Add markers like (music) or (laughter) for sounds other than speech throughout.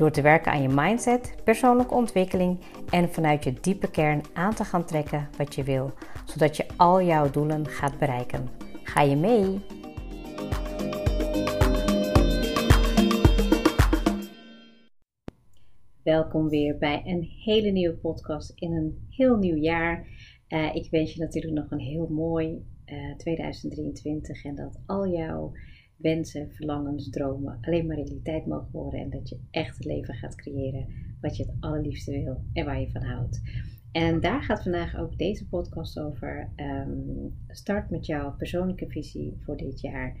Door te werken aan je mindset, persoonlijke ontwikkeling en vanuit je diepe kern aan te gaan trekken wat je wil, zodat je al jouw doelen gaat bereiken. Ga je mee? Welkom weer bij een hele nieuwe podcast in een heel nieuw jaar. Uh, ik wens je natuurlijk nog een heel mooi uh, eh, 2023 en dat al jouw wensen, verlangens, dromen alleen maar realiteit mogen worden en dat je echt het leven gaat creëren wat je het allerliefste wil en waar je van houdt. En daar gaat vandaag ook deze podcast over. Um, start met jouw persoonlijke visie voor dit jaar.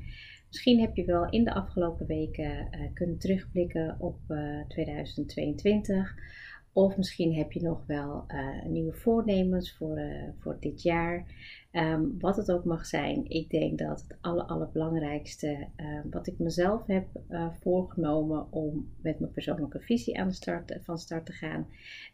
Misschien heb je wel in de afgelopen weken uh, kunnen terugblikken op uh, eh, 2022. Of misschien heb je nog wel uh, nieuwe voornemens voor, voor dit jaar. Ehm, wat het ook mag zijn, ik denk dat het aller, allerbelangrijkste uh, wat ik mezelf heb uh, voorgenomen om met mijn persoonlijke visie aan de start, van start te gaan.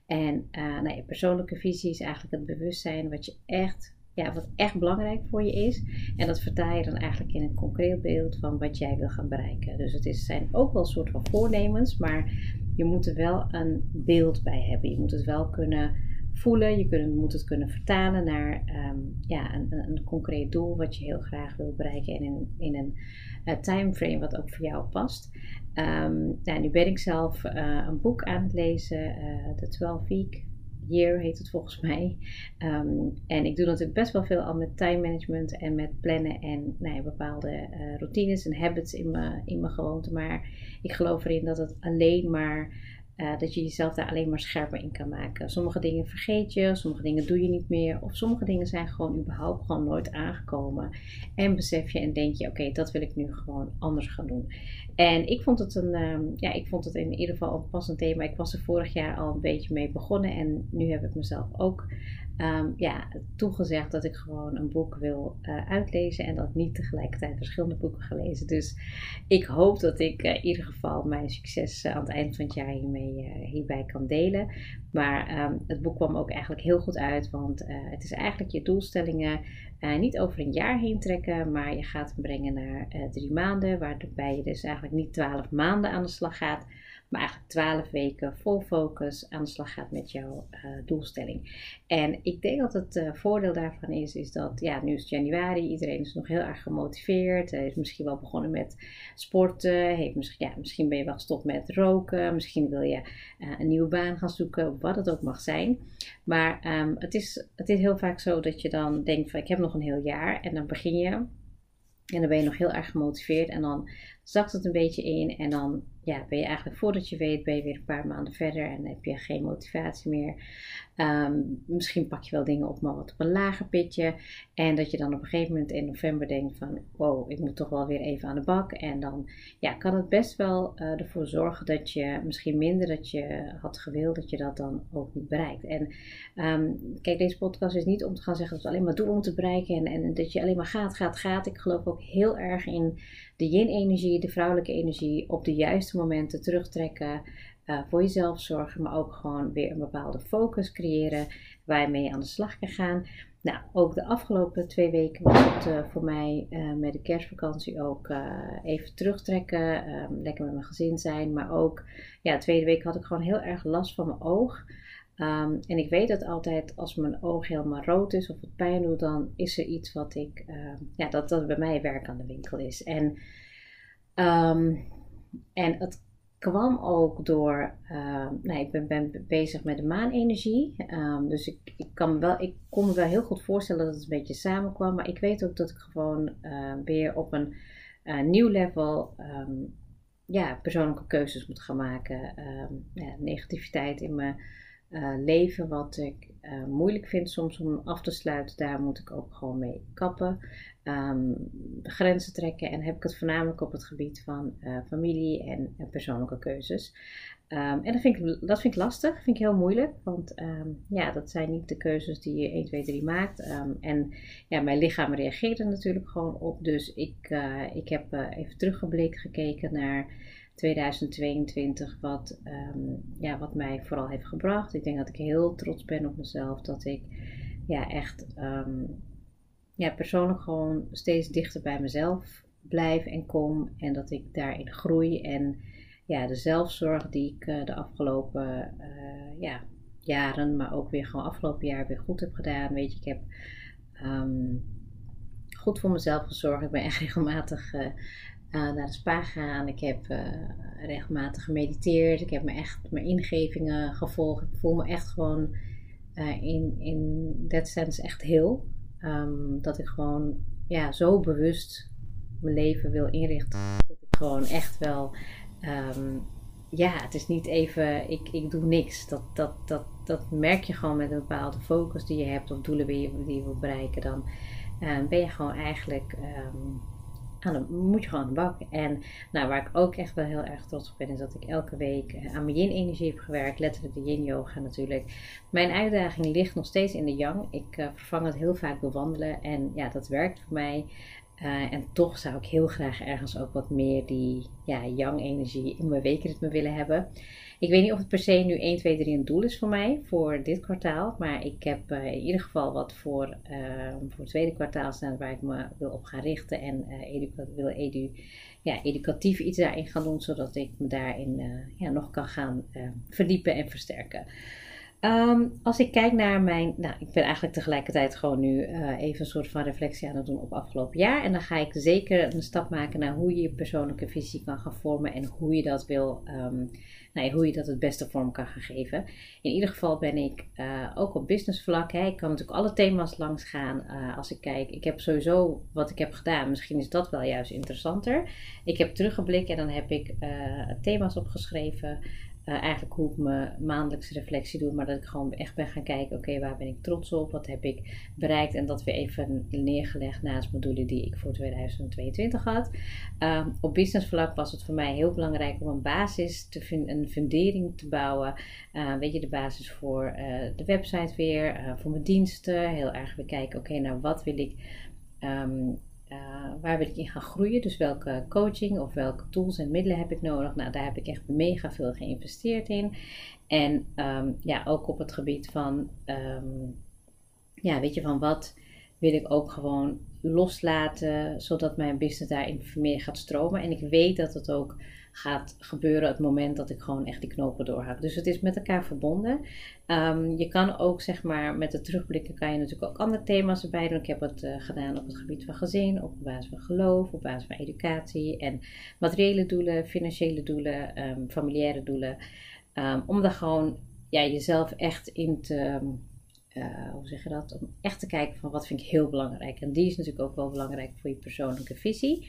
En uh, nou ja, persoonlijke visie is eigenlijk het bewustzijn wat je echt, ja, wat echt belangrijk voor je is. En dat vertaal je dan eigenlijk in een concreet beeld van wat jij wil gaan bereiken. Dus het is, zijn ook wel een soort van voornemens, maar je moet er wel een beeld bij hebben. Je moet het wel kunnen voelen. Je moet het kunnen vertalen naar um, ja, een, een, concreet doel wat je heel graag wil bereiken in een, in een uh, timeframe wat ook voor jou past. Um, nou, nu ben ik zelf uh, een boek aan het lezen, de 12 Week Year heet het volgens mij. Um, en ik doe natuurlijk best wel veel al met time management en met plannen en nou ja, bepaalde routines en habits in mijn, in mijn gewoonte. Maar ik geloof erin dat het alleen maar uh, dat je jezelf daar alleen maar scherper in kan maken. Sommige dingen vergeet je, sommige dingen doe je niet meer. Of sommige dingen zijn gewoon überhaupt gewoon nooit aangekomen. En besef je en denk je, oké, dat wil ik nu gewoon anders gaan doen. En ik vond het een, um, ja, ik vond het in ieder geval een passend thema. Ik was er vorig jaar al een beetje mee begonnen. En nu heb ik mezelf ook um, ja, toegezegd dat ik gewoon een boek wil uh, uitlezen en dat niet tegelijkertijd verschillende boeken ga lezen. Dus ik hoop dat ik uh, in ieder geval mijn succes uh, aan het eind van het jaar hiermee, hierbij kan delen. Maar um, het boek kwam ook eigenlijk heel goed uit, want het is eigenlijk je doelstellingen niet over een jaar heen trekken, maar je gaat hem brengen naar drie maanden, waarbij je dus eigenlijk niet twaalf maanden aan de slag gaat maar eigenlijk 12 weken vol focus aan de slag gaat met jouw uh, doelstelling. En ik denk dat het uh, voordeel daarvan is, is dat ja, nu is het januari, iedereen is nog heel erg gemotiveerd, is misschien wel begonnen met sporten, heeft misschien, ja, misschien ben je wel gestopt met roken, misschien wil je een nieuwe baan gaan zoeken, wat het ook mag zijn. Maar um, het, is, het is heel vaak zo dat je dan denkt van ik heb nog een heel jaar en dan begin je en dan ben je nog heel erg gemotiveerd en dan zakt het een beetje in en dan ja, ben je eigenlijk voordat je weet, ben je weer een paar maanden verder en heb je geen motivatie meer. Ehm, misschien pak je wel dingen op, maar wat op een lager pitje. En dat je dan op een gegeven moment in november denkt van, wow, ik moet toch wel weer even aan de bak. En dan ja, kan het best wel uh, ervoor zorgen dat je misschien minder dat je had gewild, dat je dat dan ook niet bereikt. En um, kijk, deze podcast is niet om te gaan zeggen dat we alleen maar doelen moeten bereiken en, en dat je alleen maar gaat, gaat, gaat. Ik geloof ook heel erg in de yin-energie, de vrouwelijke energie, op de juiste momenten terugtrekken. Uh, voor jezelf zorgen, maar ook gewoon weer een bepaalde focus creëren waar je mee aan de slag kan gaan. Nou, ook de afgelopen twee weken was het uh, voor mij uh, met de kerstvakantie ook even terugtrekken, um, lekker met mijn gezin zijn, maar ook, ja, de tweede week had ik gewoon heel erg last van mijn oog. Um, en ik weet dat altijd als mijn oog helemaal rood is of het pijn doet, dan is er iets wat ik, uh, ja, dat, dat bij mij werk aan de winkel is. En, en het kwam ook door, uh, ik ben, bezig met de maanenergie. Um, dus ik, ik, kan wel, ik kon me wel heel goed voorstellen dat het een beetje samenkwam. Maar ik weet ook dat ik gewoon uh, weer op een uh, nieuw level ja, persoonlijke keuzes moet gaan maken. ja, negativiteit in mijn leven wat ik moeilijk vind soms om af te sluiten. Daar moet ik ook gewoon mee kappen. Um, grenzen trekken en heb ik het voornamelijk op het gebied van familie en, persoonlijke keuzes. Um, en dat vind, ik, dat vind ik lastig, vind ik heel moeilijk, want um, ja, dat zijn niet de keuzes die je 1, 2, 3 maakt. En ja, mijn lichaam reageert er natuurlijk gewoon op. Dus ik, uh, ik heb even teruggeblikt gekeken naar 2022, wat, ja, wat mij vooral heeft gebracht. Ik denk dat ik heel trots ben op mezelf, dat ik ja, echt ja, persoonlijk gewoon steeds dichter bij mezelf blijf en kom. En dat ik daarin groei en ja, de zelfzorg die ik uh, de afgelopen uh, ja, jaren, maar ook weer gewoon afgelopen jaar weer goed heb gedaan. Weet je, ik heb um, goed voor mezelf gezorgd. Ik ben echt (laughs) regelmatig uh, naar de spa gegaan. Ik heb regelmatig gemediteerd. Ik heb me echt mijn ingevingen gevolgd. Ik voel me echt gewoon in, in that sense echt heel. Um, dat ik gewoon ja, zo bewust mijn leven wil inrichten. Dat ik gewoon echt wel um, ja, het is niet even, ik, ik doe niks. Dat, dat, dat, dat merk je gewoon met een bepaalde focus die je hebt of doelen die je, die je wil bereiken. Dan ben je gewoon eigenlijk, um, aan de, moet je gewoon aan de bak. En nou, waar ik ook echt wel heel erg trots op ben, is dat ik elke week eh, aan mijn yin-energie heb gewerkt. Letterlijk de yin-yoga natuurlijk. Mijn uitdaging ligt nog steeds in de yang. Ik uh, vervang het heel vaak door wandelen. En ja, dat werkt voor mij. Uh, en toch zou ik heel graag ergens ook wat meer die ja, young energie in mijn weekritme willen hebben. Ik weet niet of het per se nu 1, 2, 3 een doel is voor mij voor dit kwartaal. Maar ik heb uh, in ieder geval wat voor, uh, voor het tweede kwartaal staan waar ik me wil op gaan richten. En edu wil edu ja, educatief iets daarin gaan doen. Zodat ik me daarin ja, nog kan gaan verdiepen en versterken. Um, als ik kijk naar mijn. Nou, ik ben eigenlijk tegelijkertijd gewoon nu uh, even een soort van reflectie aan het doen op afgelopen jaar. En dan ga ik zeker een stap maken naar hoe je je persoonlijke visie kan gaan vormen en hoe je dat wil. Um, nou hoe je dat het beste vorm kan gaan geven. In ieder geval ben ik uh, ook op businessvlak. Hè. Ik kan natuurlijk alle thema's langs gaan. Uh, als ik kijk, ik heb sowieso wat ik heb gedaan. Misschien is dat wel juist interessanter. Ik heb teruggeblikt en dan heb ik thema's opgeschreven. Uh, eigenlijk hoe ik mijn maandelijkse reflectie doe, maar dat ik gewoon echt ben gaan kijken, oké, waar ben ik trots op, wat heb ik bereikt en dat weer even neergelegd naast mijn doelen die ik voor 2022 had. Uh, op businessvlak was het voor mij heel belangrijk om een basis, te een fundering te bouwen. Uh, weet je, de basis voor eh, de website weer, voor mijn diensten, heel erg weer kijken, oké, nou wat wil ik um, uh, waar wil ik in gaan groeien? Dus welke coaching of welke tools en middelen heb ik nodig? Nou, daar heb ik echt mega veel geïnvesteerd in. En um, ja, ook op het gebied van, um, ja, weet je, van wat wil ik ook gewoon loslaten, zodat mijn business daarin meer gaat stromen. En ik weet dat het ook gaat gebeuren het moment dat ik gewoon echt die knopen doorhak. Dus het is met elkaar verbonden. Um, je kan ook, zeg maar, met het terugblikken kan je natuurlijk ook andere thema's erbij doen. Ik heb het uh, gedaan op het gebied van gezin, op basis van geloof, op basis van educatie en materiële doelen, financiële doelen, um, familiaire doelen. Um, om daar gewoon ja, jezelf echt in te. Uh, hoe zeg je dat? Om echt te kijken van wat vind ik heel belangrijk. En die is natuurlijk ook wel belangrijk voor je persoonlijke visie.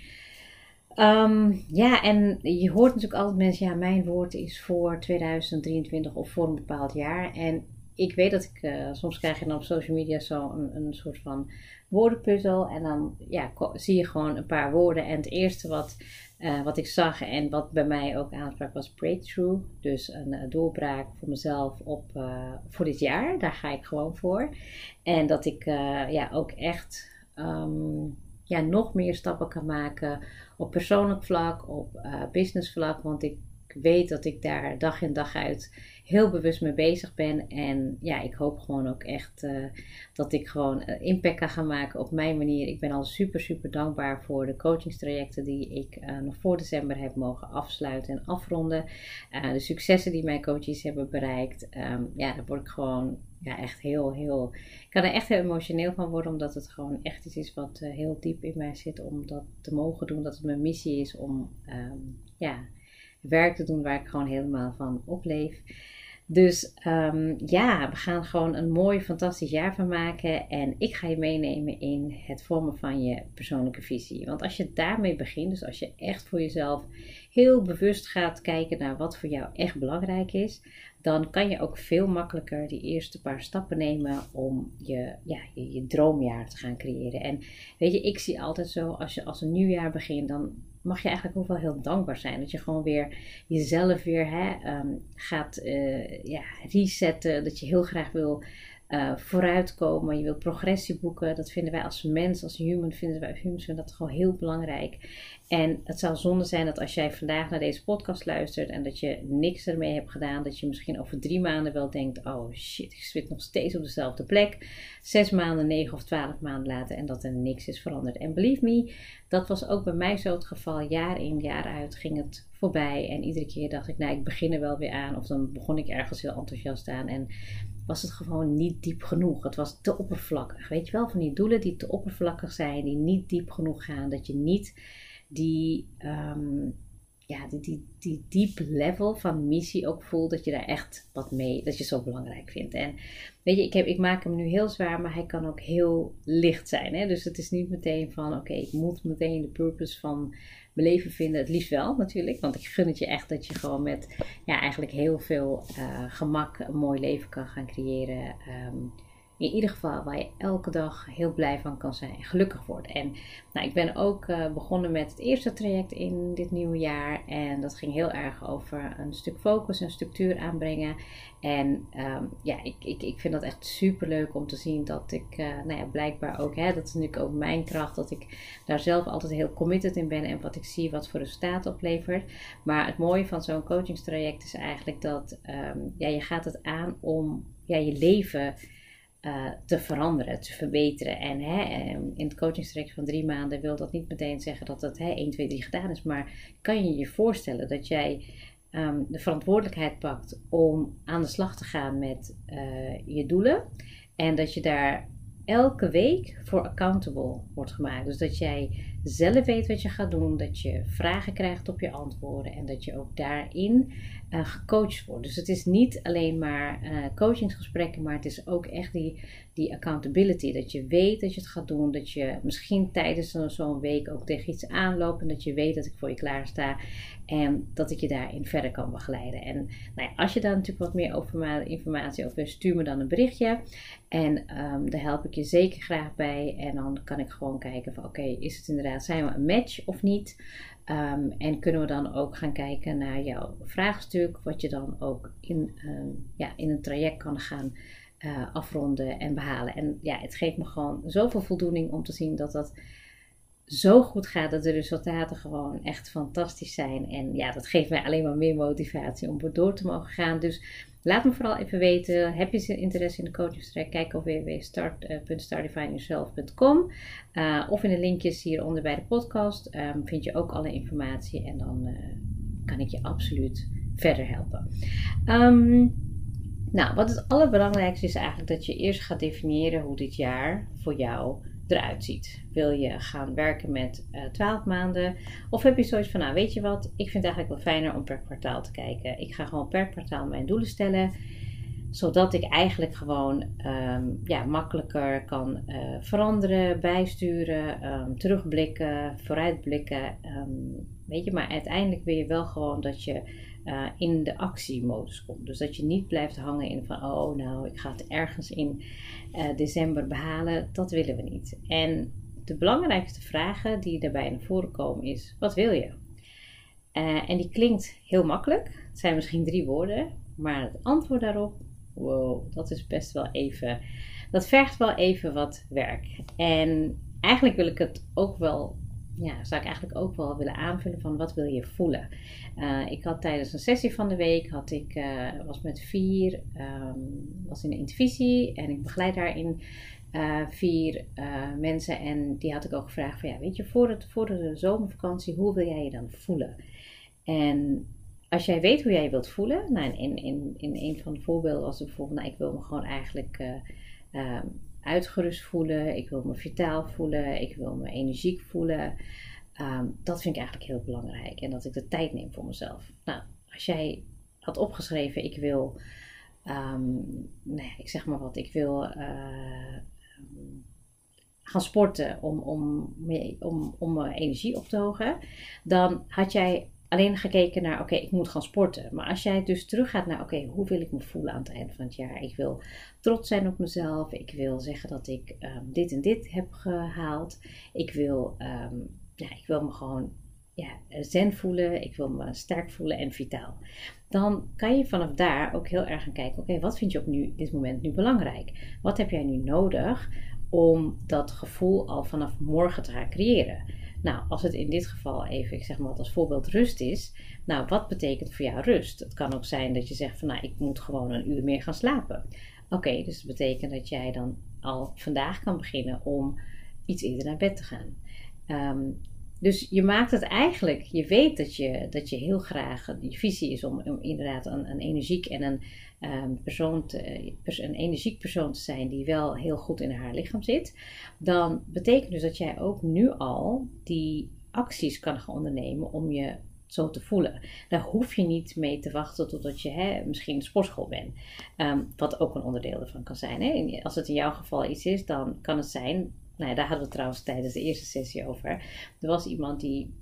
Um, ja, en je hoort natuurlijk altijd mensen, ja, mijn woord is voor 2023 of voor een bepaald jaar. En ik weet dat ik, uh, soms krijg je dan op social media zo een, een soort van woordenpuzzel. En dan ja, zie je gewoon een paar woorden. En het eerste wat, uh, wat ik zag en wat bij mij ook aansprak was breakthrough. Dus een uh, doorbraak voor mezelf op, voor dit jaar. Daar ga ik gewoon voor. En dat ik ja, ook echt um, ja, nog meer stappen kan maken op persoonlijk vlak, op uh, business vlak. Want ik weet dat ik daar dag in dag uit heel bewust mee bezig ben. En ja, ik hoop gewoon ook echt uh, dat ik gewoon uh, impact kan gaan maken op mijn manier. Ik ben al super, super dankbaar voor de coachingstrajecten die ik uh, nog voor december heb mogen afsluiten en afronden. de successen die mijn coaches hebben bereikt. Um, ja, daar word ik gewoon ja, echt heel, heel. Ik kan er echt heel emotioneel van worden, omdat het gewoon echt iets is wat heel diep in mij zit om dat te mogen doen. Dat het mijn missie is om um, ja, werk te doen waar ik gewoon helemaal van opleef. Dus um, ja, we gaan gewoon een mooi, fantastisch jaar van maken. En ik ga je meenemen in het vormen van je persoonlijke visie. Want als je daarmee begint, dus als je echt voor jezelf heel bewust gaat kijken naar wat voor jou echt belangrijk is, dan kan je ook veel makkelijker die eerste paar stappen nemen om je, ja, je, je droomjaar te gaan creëren. En weet je, ik zie altijd zo, als je als een nieuwjaar begint, dan mag je eigenlijk ook wel heel dankbaar zijn. Dat je gewoon weer jezelf weer hè, um, gaat uh, ja, resetten. Dat je heel graag wil uh, vooruitkomen, je wilt progressie boeken. Dat vinden wij als mens, als human, vinden wij humans vinden dat gewoon heel belangrijk. En het zou zonde zijn dat als jij vandaag naar deze podcast luistert en dat je niks ermee hebt gedaan, dat je misschien over drie maanden wel denkt: oh shit, ik zit nog steeds op dezelfde plek. Zes maanden, negen of twaalf maanden later en dat er niks is veranderd. En believe me, dat was ook bij mij zo het geval. Jaar in, jaar uit ging het voorbij. En iedere keer dacht ik: nou, ik begin er wel weer aan. Of dan begon ik ergens heel enthousiast aan. En was het gewoon niet diep genoeg. Het was te oppervlakkig. Weet je wel, van die doelen die te oppervlakkig zijn, die niet diep genoeg gaan, dat je niet die, um, ja, die, die, die diep level van missie ook voelt, dat je daar echt wat mee, dat je zo belangrijk vindt. En weet je, ik, heb, ik maak hem nu heel zwaar, maar hij kan ook heel licht zijn. Hè? Dus het is niet meteen van, oké, ik moet meteen de purpose van mijn leven vinden. Het liefst wel natuurlijk, want ik gun het je echt dat je gewoon met ja, eigenlijk heel veel uh, gemak een mooi leven kan gaan creëren. Um, in ieder geval waar je elke dag heel blij van kan zijn gelukkig wordt. En nou, ik ben ook uh, begonnen met het eerste traject in dit nieuwe jaar. En dat ging heel erg over een stuk focus en structuur aanbrengen. En um, ja, ik, ik, ik vind dat echt super leuk om te zien dat ik, uh, nou ja, blijkbaar ook, hè, dat is natuurlijk ook mijn kracht, dat ik daar zelf altijd heel committed in ben en wat ik zie wat voor resultaat oplevert. Maar het mooie van zo'n coachingstraject is eigenlijk dat um, ja, je gaat het aan om ja, je leven uh, te veranderen, te verbeteren. En hè, ehm, in het coachingstraject van drie maanden wil dat niet meteen zeggen dat het hè, 1, 2, 3 gedaan is. Maar kan je je voorstellen dat jij um, de verantwoordelijkheid pakt om aan de slag te gaan met uh, je doelen. En dat je daar elke week voor accountable wordt gemaakt. Dus dat jij zelf weet wat je gaat doen, dat je vragen krijgt op je antwoorden en dat je ook daarin uh, gecoacht wordt. Dus het is niet alleen maar uh, coachingsgesprekken, maar het is ook echt die, die accountability. Dat je weet dat je het gaat doen, dat je misschien tijdens zo'n week ook tegen iets aanloopt en dat je weet dat ik voor je klaar sta en dat ik je daarin verder kan begeleiden. En nou ja, als je daar natuurlijk wat meer over, informatie over wil, stuur me dan een berichtje en um, daar help ik je zeker graag bij. En dan kan ik gewoon kijken van oké, is het inderdaad, zijn we een match of niet? Um, en kunnen we dan ook gaan kijken naar jouw vraagstuk, wat je dan ook in, um, ja, in een traject kan gaan uh, afronden en behalen. En ja, het geeft me gewoon zoveel voldoening om te zien dat dat zo goed gaat, dat de resultaten gewoon echt fantastisch zijn. En ja, dat geeft mij alleen maar meer motivatie om door te mogen gaan. Dus Laat me vooral even weten, heb je interesse in de coachingstraject? Kijk op www.start.startifyingyourself.com uh, of in de linkjes hieronder bij de podcast um, vind je ook alle informatie en dan uh, kan ik je absoluut verder helpen. Um, nou, wat het allerbelangrijkste is eigenlijk dat je eerst gaat definiëren hoe dit jaar voor jou eruit ziet. Wil je gaan werken met uh, eh, 12 maanden? Of heb je zoiets van, nou weet je wat, ik vind het eigenlijk wel fijner om per kwartaal te kijken. Ik ga gewoon per kwartaal mijn doelen stellen. Zodat ik eigenlijk gewoon um, ja, makkelijker kan uh, veranderen, bijsturen, um, terugblikken, vooruitblikken. Um, weet je, maar uiteindelijk wil je wel gewoon dat je uh, in de actiemodus komt. Dus dat je niet blijft hangen in van, oh nou, ik ga het ergens in uh, december behalen. Dat willen we niet. En de belangrijkste vragen die daarbij naar voren komen is, wat wil je? Uh, en die klinkt heel makkelijk. Het zijn misschien drie woorden, maar het antwoord daarop, wow, dat is best wel even, dat vergt wel even wat werk. En eigenlijk wil ik het ook wel ja, zou ik eigenlijk ook wel willen aanvullen van wat wil je voelen. Uh, ik had tijdens een sessie van de week, had ik, uh, was met vier, um, was in de intervisie en ik begeleid daarin uh, vier mensen en die had ik ook gevraagd van ja, weet je, voor, het, voor de zomervakantie, hoe wil jij je dan voelen? En als jij weet hoe jij wilt voelen, nou in, in, in een van de voorbeelden was het bijvoorbeeld, nou ik wil me gewoon eigenlijk ehm, uitgerust voelen, ik wil me vitaal voelen, ik wil me energiek voelen. Um, dat vind ik eigenlijk heel belangrijk en dat ik de tijd neem voor mezelf. Nou, als jij had opgeschreven, ik wil, um, nou ja, ik zeg maar wat, ik wil uh, gaan sporten om, om, om, om mijn energie op te hogen, dan had jij alleen gekeken naar, oké, ik moet gaan sporten. Maar als jij dus teruggaat naar, oké, hoe wil ik me voelen aan het eind van het jaar? Ik wil trots zijn op mezelf. Ik wil zeggen dat ik ehm, dit en dit heb gehaald. Ik wil, ehm, ja, ik wil me gewoon ja, zen voelen. Ik wil me sterk voelen en vitaal. Dan kan je vanaf daar ook heel erg gaan kijken, oké, wat vind je op nu, dit moment nu belangrijk? Wat heb jij nu nodig om dat gevoel al vanaf morgen te gaan creëren? Nou, als het in dit geval even, ik zeg maar als voorbeeld rust is. Nou, wat betekent voor jou rust? Het kan ook zijn dat je zegt van, nou, ik moet gewoon een uur meer gaan slapen. Oké, dus dat betekent dat jij dan al vandaag kan beginnen om iets eerder naar bed te gaan. Ehm, dus je maakt het eigenlijk, je weet dat je, dat je heel graag, je visie is om, om inderdaad een, een energiek en een, um, persoon een energiek persoon te zijn die wel heel goed in haar lichaam zit. Dan betekent dus dat jij ook nu al die acties kan gaan ondernemen om je zo te voelen. Daar hoef je niet mee te wachten totdat je hè, misschien sportschool bent. Ehm, wat ook een onderdeel ervan kan zijn. Hè. Als het in jouw geval iets is, dan kan het zijn nou ja, daar hadden we trouwens tijdens de eerste sessie over. Er was iemand die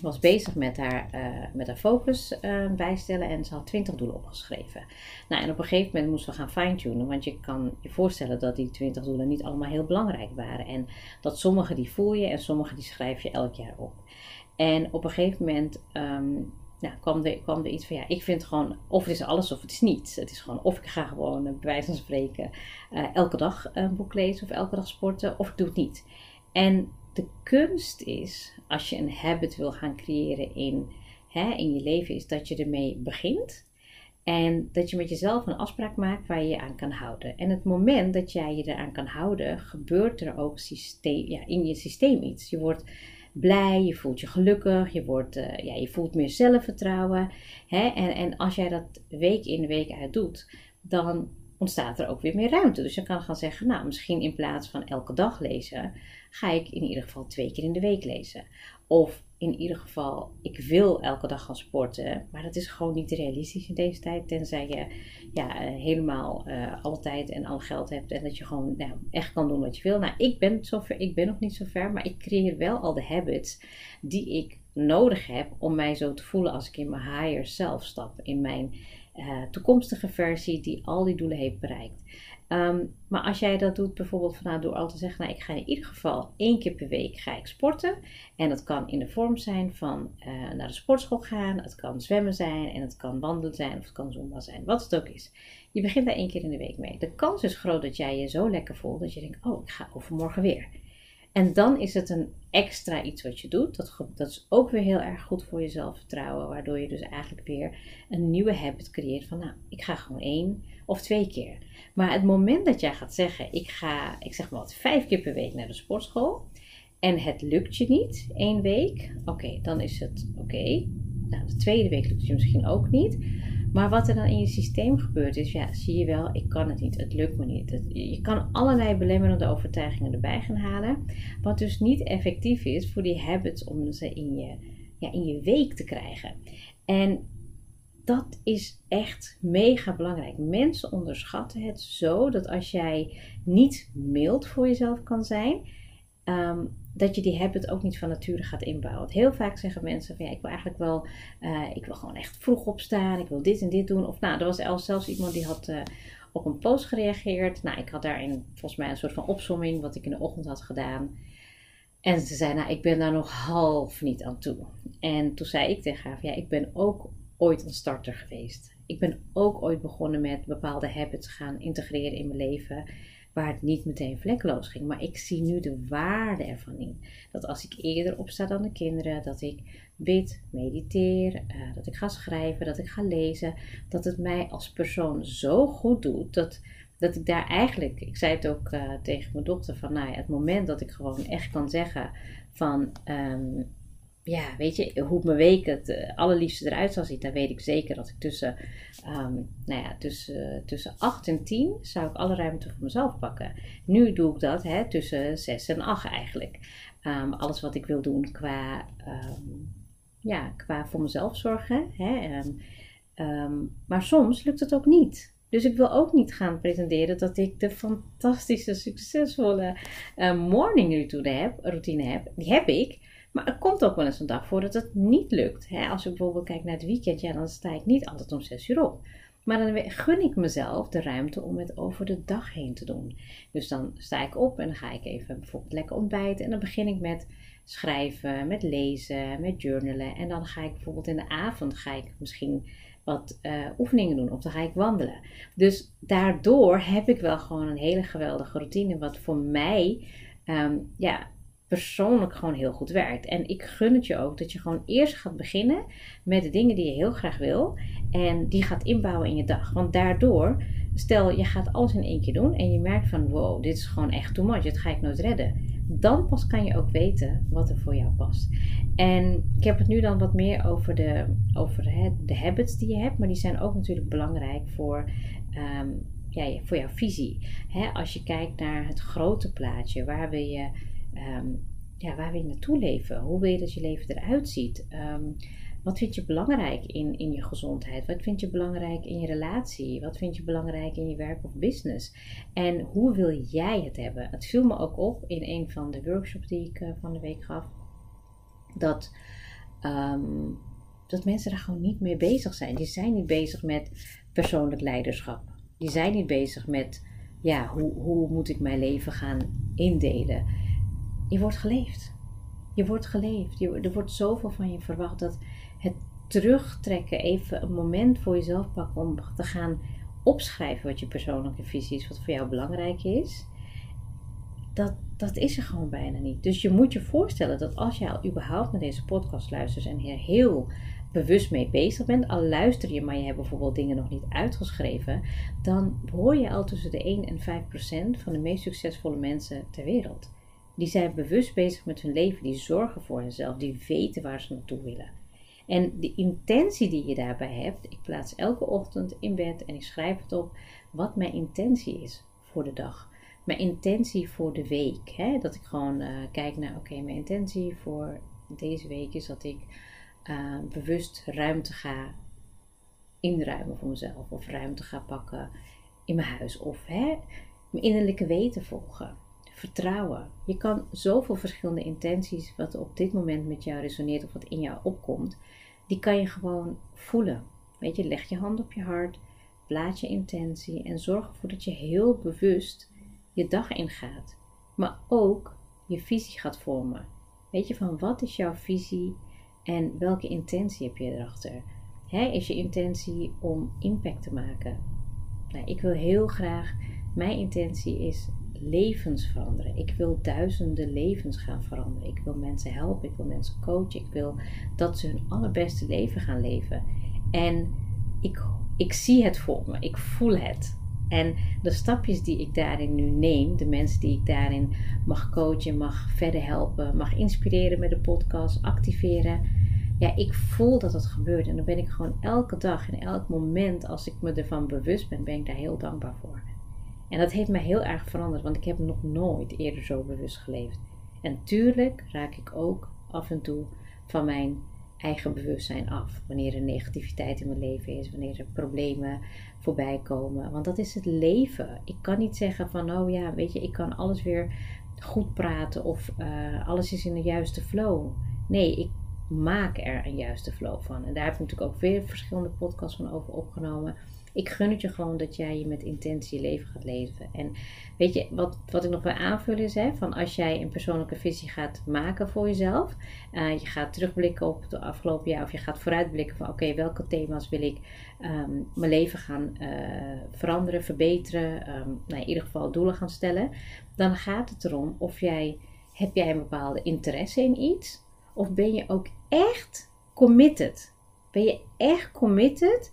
was bezig met haar, uh, met haar focus uh, bijstellen en ze had 20 doelen opgeschreven. Nou, en op een gegeven moment moesten we gaan fine-tunen, want je kan je voorstellen dat die 20 doelen niet allemaal heel belangrijk waren. En dat sommige die voel je en sommige die schrijf je elk jaar op. En op een gegeven moment um, nou, kwam, er, kwam er iets van, ja, ik vind gewoon, of het is alles of het is niets. Het is gewoon, of ik ga gewoon, bij wijze van spreken, elke dag een boek lezen of elke dag sporten, of ik doe het niet. En de kunst is, als je een habit wil gaan creëren in, hè, in je leven, is dat je ermee begint. En dat je met jezelf een afspraak maakt waar je je aan kan houden. En het moment dat jij je eraan kan houden, gebeurt er ook systeem, ja, in je systeem iets. Je wordt blij, je voelt je gelukkig, je, wordt, uh, ja, je voelt meer zelfvertrouwen. Hè? En, en als jij dat week in week uit doet, dan ontstaat er ook weer meer ruimte. Dus je kan gaan zeggen, nou misschien in plaats van elke dag lezen, ga ik in ieder geval twee keer in de week lezen. Of in ieder geval, ik wil elke dag gaan sporten, maar dat is gewoon niet realistisch in deze tijd. Tenzij je ja, eh, helemaal uh, alle tijd en al geld hebt en dat je gewoon nou, echt kan doen wat je wil. Nou, ik ben, zover, ik ben nog niet zo ver, maar ik creëer wel al de habits die ik nodig heb om mij zo te voelen als ik in mijn higher self stap. In mijn uh, toekomstige versie die al die doelen heeft bereikt. Ehm, maar als jij dat doet bijvoorbeeld vanuit door al te zeggen, nou ik ga in ieder geval één keer per week ga ik sporten. En dat kan in de vorm zijn van uh, naar de sportschool gaan, het kan zwemmen zijn en het kan wandelen zijn of het kan zumba zijn, wat het ook is. Je begint daar één keer in de week mee. De kans is groot dat jij je zo lekker voelt dat je denkt, oh ik ga overmorgen weer. En dan is het een extra iets wat je doet. Dat, dat is ook weer heel erg goed voor je zelfvertrouwen. Waardoor je dus eigenlijk weer een nieuwe habit creëert van nou, ik ga gewoon één of twee keer. Maar het moment dat jij gaat zeggen, ik ga, ik zeg maar wat, vijf keer per week naar de sportschool. En het lukt je niet één week. Oké, dan is het oké. Nou, de tweede week lukt het je misschien ook niet. Maar wat er dan in je systeem gebeurt is, ja, zie je wel, ik kan het niet, het lukt me niet. je kan allerlei belemmerende overtuigingen erbij gaan halen, wat dus niet effectief is voor die habits om ze in je, ja, in je week te krijgen. En dat is echt mega belangrijk. Mensen onderschatten het zo dat als jij niet mild voor jezelf kan zijn, ehm, dat je die habit ook niet van nature gaat inbouwen. Heel vaak zeggen mensen van ja, ik wil eigenlijk wel, uh, ik wil gewoon echt vroeg opstaan, ik wil dit en dit doen. Of nou, er was zelfs iemand die had uh, op een post gereageerd. Nou, ik had daarin volgens mij een soort van opsomming wat ik in de ochtend had gedaan. En ze zei, nou, ik ben daar nog half niet aan toe. En toen zei ik tegen haar, ja, ik ben ook ooit een starter geweest. Ik ben ook ooit begonnen met bepaalde habits gaan integreren in mijn leven waar het niet meteen vlekkeloos ging. Maar ik zie nu de waarde ervan in. Dat als ik eerder opsta dan de kinderen, dat ik bid, mediteer, uh, dat ik ga schrijven, dat ik ga lezen, dat het mij als persoon zo goed doet dat, dat ik daar eigenlijk, ik zei het ook uh, tegen mijn dochter, van nou ja, het moment dat ik gewoon echt kan zeggen van. Um, ja, weet je, hoe mijn week het uh, allerliefste eruit zal zien, dan weet ik zeker dat ik tussen, um, nou ja, tussen, tussen 8 en 10 zou ik alle ruimte voor mezelf pakken. Nu doe ik dat hè, tussen 6 en 8 eigenlijk. Um, alles wat ik wil doen qua, um, ja, qua voor mezelf zorgen. Hè, maar soms lukt het ook niet. Dus ik wil ook niet gaan pretenderen dat ik de fantastische, succesvolle uh, morning routine heb. Die heb ik. Maar er komt ook wel eens een dag voor dat het niet lukt. Hè? Als ik bijvoorbeeld kijk naar het weekend, ja, dan sta ik niet altijd om 6 uur op. Maar dan gun ik mezelf de ruimte om het over de dag heen te doen. Dus dan sta ik op en dan ga ik even bijvoorbeeld lekker ontbijten. En dan begin ik met schrijven, met lezen, met journalen. En dan ga ik bijvoorbeeld in de avond ga ik misschien wat uh, oefeningen doen of dan ga ik wandelen. Dus daardoor heb ik wel gewoon een hele geweldige routine, wat voor mij um, ja, persoonlijk gewoon heel goed werkt. En ik gun het je ook dat je gewoon eerst gaat beginnen met de dingen die je heel graag wil en die gaat inbouwen in je dag. Want daardoor, stel je gaat alles in één keer doen en je merkt van wow, dit is gewoon echt too much, dat ga ik nooit redden. Dan pas kan je ook weten wat er voor jou past. En ik heb het nu dan wat meer over de, over de habits die je hebt, maar die zijn ook natuurlijk belangrijk voor ehm, ja, voor jouw visie. als je kijkt naar het grote plaatje, waar wil je, ehm, ja, waar wil je naartoe leven? Hoe wil je dat je leven eruit ziet? Ehm, wat vind je belangrijk in, in je gezondheid? Wat vind je belangrijk in je relatie? Wat vind je belangrijk in je werk of business? En hoe wil jij het hebben? Het viel me ook op in een van de workshops die ik uh, van de week gaf. Dat, ehm, dat mensen daar gewoon niet mee bezig zijn. Die zijn niet bezig met persoonlijk leiderschap. Die zijn niet bezig met, ja, hoe, hoe moet ik mijn leven gaan indelen? Je wordt geleefd. Je wordt geleefd. Er wordt zoveel van je verwacht dat het terugtrekken, even een moment voor jezelf pakken om te gaan opschrijven wat je persoonlijke visie is, wat voor jou belangrijk is. Dat, dat is er gewoon bijna niet. Dus je moet je voorstellen dat als je al überhaupt naar deze podcast luistert en hier heel bewust mee bezig bent, al luister je, maar je hebt bijvoorbeeld dingen nog niet uitgeschreven, dan hoor je al tussen de 1 en 5 procent van de meest succesvolle mensen ter wereld. Die zijn bewust bezig met hun leven, die zorgen voor hunzelf, die weten waar ze naartoe willen. En de intentie die je daarbij hebt, ik plaats elke ochtend in bed en ik schrijf het op wat mijn intentie is voor de dag. Mijn intentie voor de week. Hè? Dat ik gewoon uh, kijk naar, oké, mijn intentie voor deze week is dat ik uh, bewust ruimte ga inruimen voor mezelf. Of ruimte ga pakken in mijn huis. Of hè, mijn innerlijke weten volgen. Vertrouwen. Je kan zoveel verschillende intenties, wat op dit moment met jou resoneert of wat in jou opkomt, die kan je gewoon voelen. Weet je, leg je hand op je hart, plaats je intentie en zorg ervoor dat je heel bewust je dag ingaat. Maar ook je visie gaat vormen. Weet je, van wat is jouw visie en welke intentie heb je erachter? He, is je intentie om impact te maken? Nou, ik wil heel graag, mijn intentie is levens veranderen. Ik wil duizenden levens gaan veranderen. Ik wil mensen helpen, ik wil mensen coachen, ik wil dat ze hun allerbeste leven gaan leven. En ik, ik zie het voor me, ik voel het. En de stapjes die ik daarin nu neem, de mensen die ik daarin mag coachen, mag verder helpen, mag inspireren met de podcast, activeren. Ja, ik voel dat het gebeurt. En dan ben ik gewoon elke dag en elk moment, als ik me ervan bewust ben, ben ik daar heel dankbaar voor. En dat heeft mij heel erg veranderd, want ik heb nog nooit eerder zo bewust geleefd. En tuurlijk raak ik ook af en toe van mijn eigen bewustzijn af. Wanneer er negativiteit in mijn leven is, wanneer er problemen voorbij komen. Want dat is het leven. Ik kan niet zeggen van, oh ja, weet je, ik kan alles weer goed praten of uh, alles is in de juiste flow. Nee, ik maak er een juiste flow van. En daar heb ik natuurlijk ook weer verschillende podcasts van over opgenomen ik gun het je gewoon dat jij je met intentie leven gaat leven. En weet je, wat, wat ik nog wil aanvullen is, hè, van als jij een persoonlijke visie gaat maken voor jezelf, uh, je gaat terugblikken op het afgelopen jaar of je gaat vooruitblikken van oké, welke thema's wil ik um, mijn leven gaan uh, veranderen, verbeteren, um, nou, in ieder geval doelen gaan stellen, dan gaat het erom of jij, heb jij een bepaalde interesse in iets of ben je ook echt committed? Ben je echt committed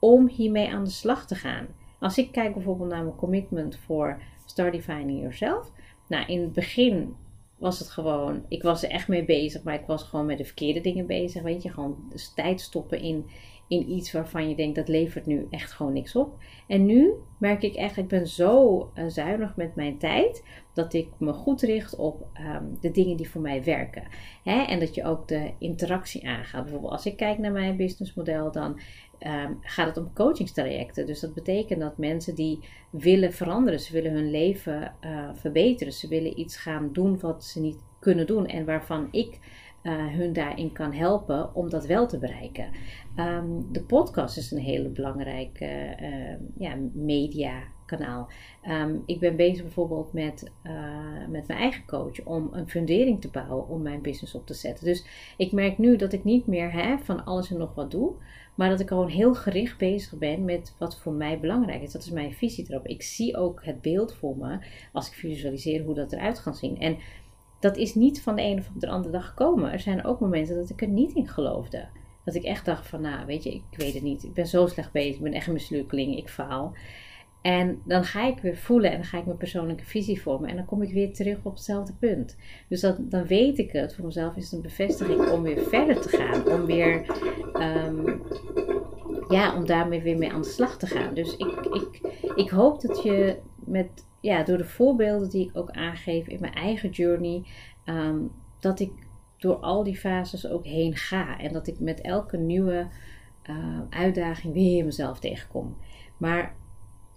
om hiermee aan de slag te gaan. Als ik kijk bijvoorbeeld naar mijn commitment voor Start Defining Yourself. Nou, in het begin was het gewoon, ik was er echt mee bezig, maar ik was gewoon met de verkeerde dingen bezig. Weet je, gewoon dus tijd stoppen in, in iets waarvan je denkt dat levert nu echt gewoon niks op. En nu merk ik echt, ik ben zo uh, zuinig met mijn tijd dat ik me goed richt op ehm, de dingen die voor mij werken. Hè? En dat je ook de interactie aangaat. Bijvoorbeeld als ik kijk naar mijn businessmodel, dan um, gaat het om coachingstrajecten. Dus dat betekent dat mensen die willen veranderen, ze willen hun leven uh, verbeteren, ze willen iets gaan doen wat ze niet kunnen doen en waarvan ik uh, hun daarin kan helpen om dat wel te bereiken. Ehm, de podcast is een hele belangrijke uh, ja, mediakanaal. Um, ik ben bezig bijvoorbeeld met, uh, met mijn eigen coach om een fundering te bouwen om mijn business op te zetten. Dus ik merk nu dat ik niet meer hè, van alles en nog wat doe, maar dat ik gewoon heel gericht bezig ben met wat voor mij belangrijk is. Dat is mijn visie erop. Ik zie ook het beeld voor me als ik visualiseer hoe dat eruit gaat zien. En dat is niet van de ene of de andere dag gekomen. Er zijn ook momenten dat ik er niet in geloofde. Dat ik echt dacht van, nou, weet je, ik weet het niet. Ik ben zo slecht bezig. Ik ben echt een mislukkeling. Ik faal. En dan ga ik weer voelen en dan ga ik mijn persoonlijke visie vormen. En dan kom ik weer terug op hetzelfde punt. Dus dat, dan weet ik het. Voor mezelf is het een bevestiging om weer verder te gaan. Om weer, um, ja, om daarmee weer mee aan de slag te gaan. Dus ik, ik, ik hoop dat je met ja, door de voorbeelden die ik ook aangeef in mijn eigen journey, ehm, dat ik door al die fases ook heen ga. En dat ik met elke nieuwe uh, uitdaging weer mezelf tegenkom. Maar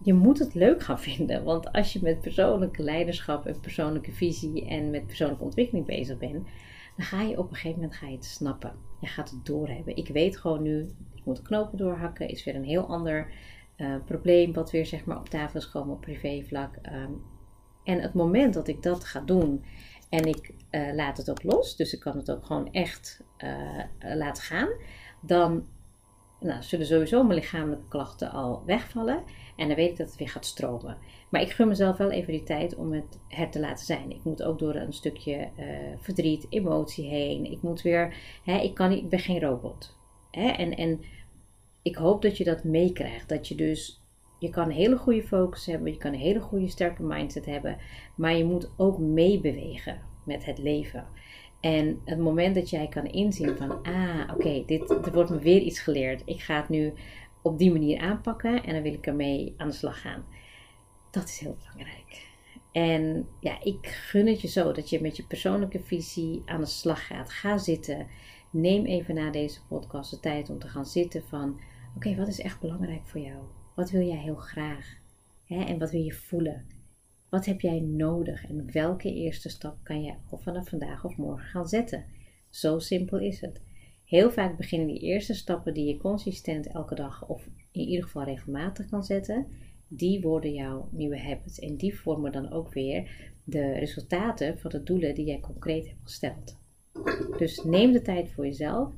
je moet het leuk gaan (laughs) vinden. Want als je met persoonlijke leiderschap en persoonlijke visie en met persoonlijke ontwikkeling bezig bent, dan ga je op een gegeven moment ga je het snappen. Je gaat het doorhebben. Ik weet gewoon nu, ik moet knopen doorhakken, is weer een heel ander uh, probleem wat weer zeg maar op tafel is gekomen op privévlak. Um, en het moment dat ik dat ga doen en ik uh, laat het ook los, dus ik kan het ook gewoon echt uh, laten gaan, dan nou, zullen sowieso mijn lichamelijke klachten al wegvallen. En dan weet ik dat het weer gaat stromen. Maar ik gun mezelf wel even die tijd om het er te laten zijn. Ik moet ook door een stukje verdriet, emotie heen. Ik moet weer, hè, ik, kan niet, ik ben geen robot. Hè? En, en ik hoop dat je dat meekrijgt. Dat je dus, je kan een hele goede focus hebben, je kan een hele goede sterke mindset hebben, maar je moet ook meebewegen met het leven. En het moment dat jij kan inzien van, ah, oké, dit er wordt me weer iets geleerd. Ik ga het nu op die manier aanpakken en dan wil ik ermee aan de slag gaan. Dat is heel belangrijk. En ja, ik gun het je zo dat je met je persoonlijke visie aan de slag gaat. Ga zitten. Neem even na deze podcast de tijd om te gaan zitten van Oké, wat is echt belangrijk voor jou? Wat wil jij heel graag? Hè? En wat wil je voelen? Wat heb jij nodig en welke eerste stap kan je of vanaf vandaag of morgen gaan zetten? Zo simpel is het. Heel vaak beginnen die eerste stappen die je consistent elke dag of in ieder geval regelmatig kan zetten, die worden jouw nieuwe habits en die vormen dan ook weer de resultaten van de doelen die jij concreet hebt gesteld. Dus neem de tijd voor jezelf.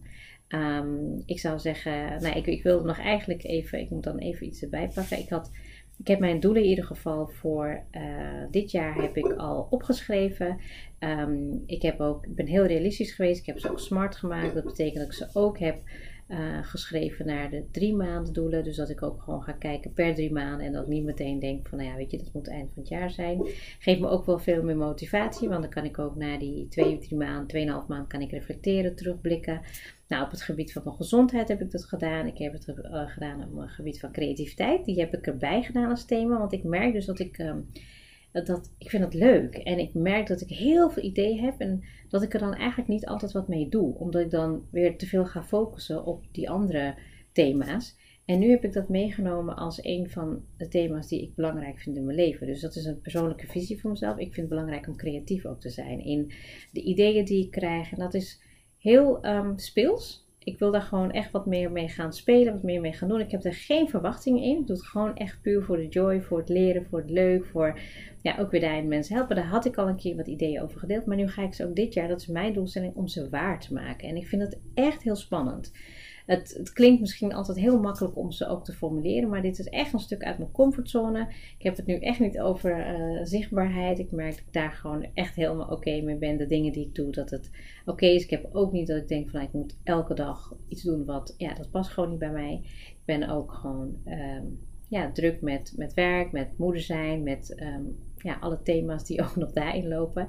Um, ik zou zeggen, nou, ik, ik wilde nog eigenlijk even, ik moet dan even iets erbij pakken. Ik, had, ik heb mijn doelen in ieder geval voor uh, dit jaar heb ik al opgeschreven. Um, ik, heb ook, ik ben heel realistisch geweest. Ik heb ze ook smart gemaakt. Dat betekent dat ik ze ook heb uh, geschreven naar de drie maanden doelen. Dus dat ik ook gewoon ga kijken per drie maanden. En dat niet meteen denk van, nou ja, weet je, dat moet eind van het jaar zijn. Geeft me ook wel veel meer motivatie. Want dan kan ik ook na die twee, drie maanden, tweeënhalf maanden, kan ik reflecteren, terugblikken. Nou, op het gebied van mijn gezondheid heb ik dat gedaan. Ik heb het uh, gedaan op het gebied van creativiteit. Die heb ik erbij gedaan als thema. Want ik merk dus dat ik... Um, dat, ik vind het leuk. En ik merk dat ik heel veel ideeën heb en dat ik er dan eigenlijk niet altijd wat mee doe. Omdat ik dan weer te veel ga focussen op die andere thema's. En nu heb ik dat meegenomen als een van de thema's die ik belangrijk vind in mijn leven. Dus dat is een persoonlijke visie voor mezelf. Ik vind het belangrijk om creatief ook te zijn in de ideeën die ik krijg. En dat is heel um, speels ik wil daar gewoon echt wat meer mee gaan spelen, wat meer mee gaan doen. Ik heb er geen verwachtingen in. Ik doe het gewoon echt puur voor de joy, voor het leren, voor het leuk, voor ja, ook weer daarin mensen helpen. Daar had ik al een keer wat ideeën over gedeeld. Maar nu ga ik ze ook dit jaar, dat is mijn doelstelling, om ze waar te maken. En ik vind het echt heel spannend. Het, het, klinkt misschien altijd heel makkelijk om ze ook te formuleren, maar dit is echt een stuk uit mijn comfortzone. Ik heb het nu echt niet over uh, zichtbaarheid. Ik merk dat ik daar gewoon echt helemaal oké mee ben. De dingen die ik doe, dat het oké is. Ik heb ook niet dat ik denk van ik moet elke dag iets doen wat, ja, dat past gewoon niet bij mij. Ik ben ook gewoon um, ja, druk met, met werk, met moeder zijn, met um, ja, alle thema's die (laughs) ook nog daarin lopen.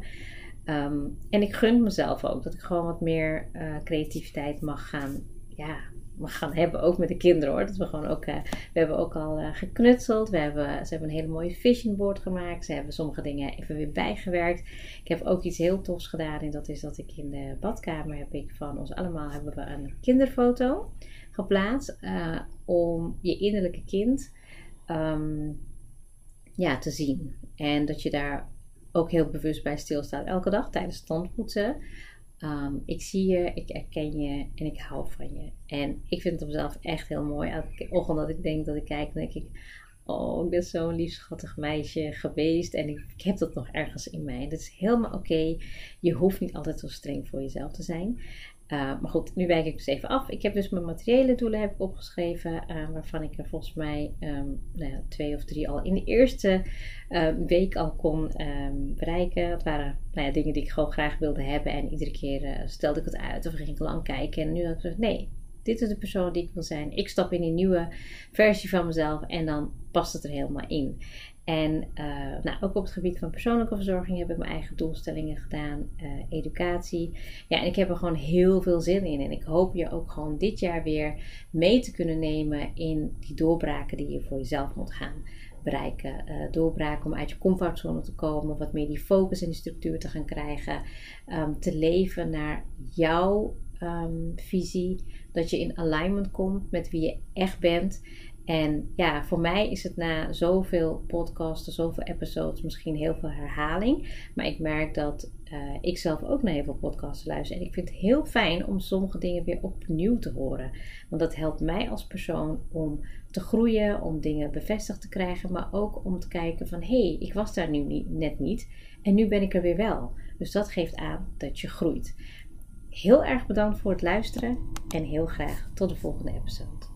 Um, en ik gun mezelf ook dat ik gewoon wat meer uh, creativiteit mag gaan ja, we gaan hebben, ook met de kinderen hoor. Dat we gewoon ook, uh, we hebben ook al uh, geknutseld. We hebben, ze hebben een hele mooie vision board gemaakt. Ze hebben sommige dingen even weer bijgewerkt. Ik heb ook iets heel tofs gedaan. En dat is dat ik in de badkamer heb ik van ons allemaal hebben we een kinderfoto geplaatst. Uh, om je innerlijke kind um, ja, te zien. En dat je daar ook heel bewust bij stilstaan elke dag tijdens het tandpoetsen. Ehm, ik zie je, ik herken je en ik hou van je. En ik vind het op mezelf echt heel mooi. Elke ochtend dat ik denk dat ik kijk, denk ik... Oh, ik ben zo'n lief schattig meisje geweest. En ik, heb dat nog ergens in mij. Dat is helemaal oké. Je hoeft niet altijd zo streng voor jezelf te zijn. Uh, maar goed, nu wijk ik dus even af. Ik heb dus mijn materiële doelen heb ik opgeschreven, uh, waarvan ik er volgens mij um, nou ja, twee of drie al in de eerste uh, week al kon um, bereiken. Het waren nou ja, dingen die ik gewoon graag wilde hebben en iedere keer eh, stelde ik het uit of ging ik lang kijken. En nu had ik gezegd, nee, dit is de persoon die ik wil zijn. Ik stap in een nieuwe versie van mezelf en dan past het er helemaal in. En uh, nou, ook op het gebied van persoonlijke verzorging heb ik mijn eigen doelstellingen gedaan, uh, educatie. Ja, en ik heb er gewoon heel veel zin in. En ik hoop je ook gewoon dit jaar weer mee te kunnen nemen in die doorbraken die je voor jezelf moet gaan bereiken. Uh, doorbraken om uit je comfortzone te komen, wat meer die focus en die structuur te gaan krijgen. Um, te leven naar jouw um, visie. Dat je in alignment komt met wie je echt bent. En ja, voor mij is het na zoveel podcasten, zoveel episodes misschien heel veel herhaling. Maar ik merk dat uh, ik zelf ook naar heel veel podcasts luister. En ik vind het heel fijn om sommige dingen weer opnieuw te horen. Want dat helpt mij als persoon om te groeien, om dingen bevestigd te krijgen. Maar ook om te kijken van, hé, hey, ik was daar nu net niet. En nu ben ik er weer wel. Dus dat geeft aan dat je groeit. Heel erg bedankt voor het luisteren. En heel graag tot de volgende episode.